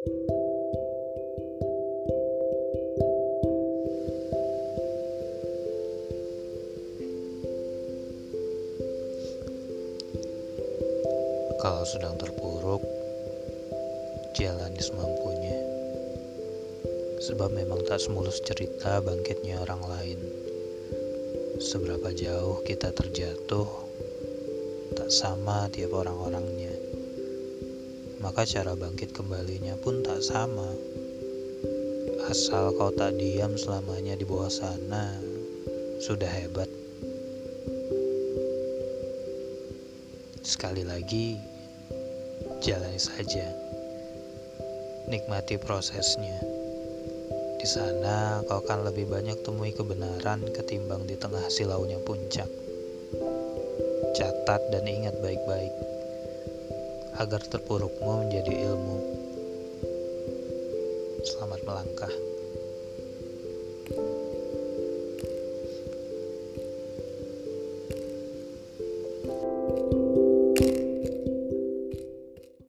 Kalau sedang terpuruk, jalani semampunya. Sebab memang tak semulus cerita bangkitnya orang lain. Seberapa jauh kita terjatuh, tak sama tiap orang-orangnya. Maka cara bangkit kembalinya pun tak sama. Asal kau tak diam selamanya di bawah sana, sudah hebat. Sekali lagi, jalani saja. Nikmati prosesnya. Di sana kau akan lebih banyak temui kebenaran ketimbang di tengah silaunya puncak. Catat dan ingat baik-baik agar terpurukmu menjadi ilmu. Selamat melangkah.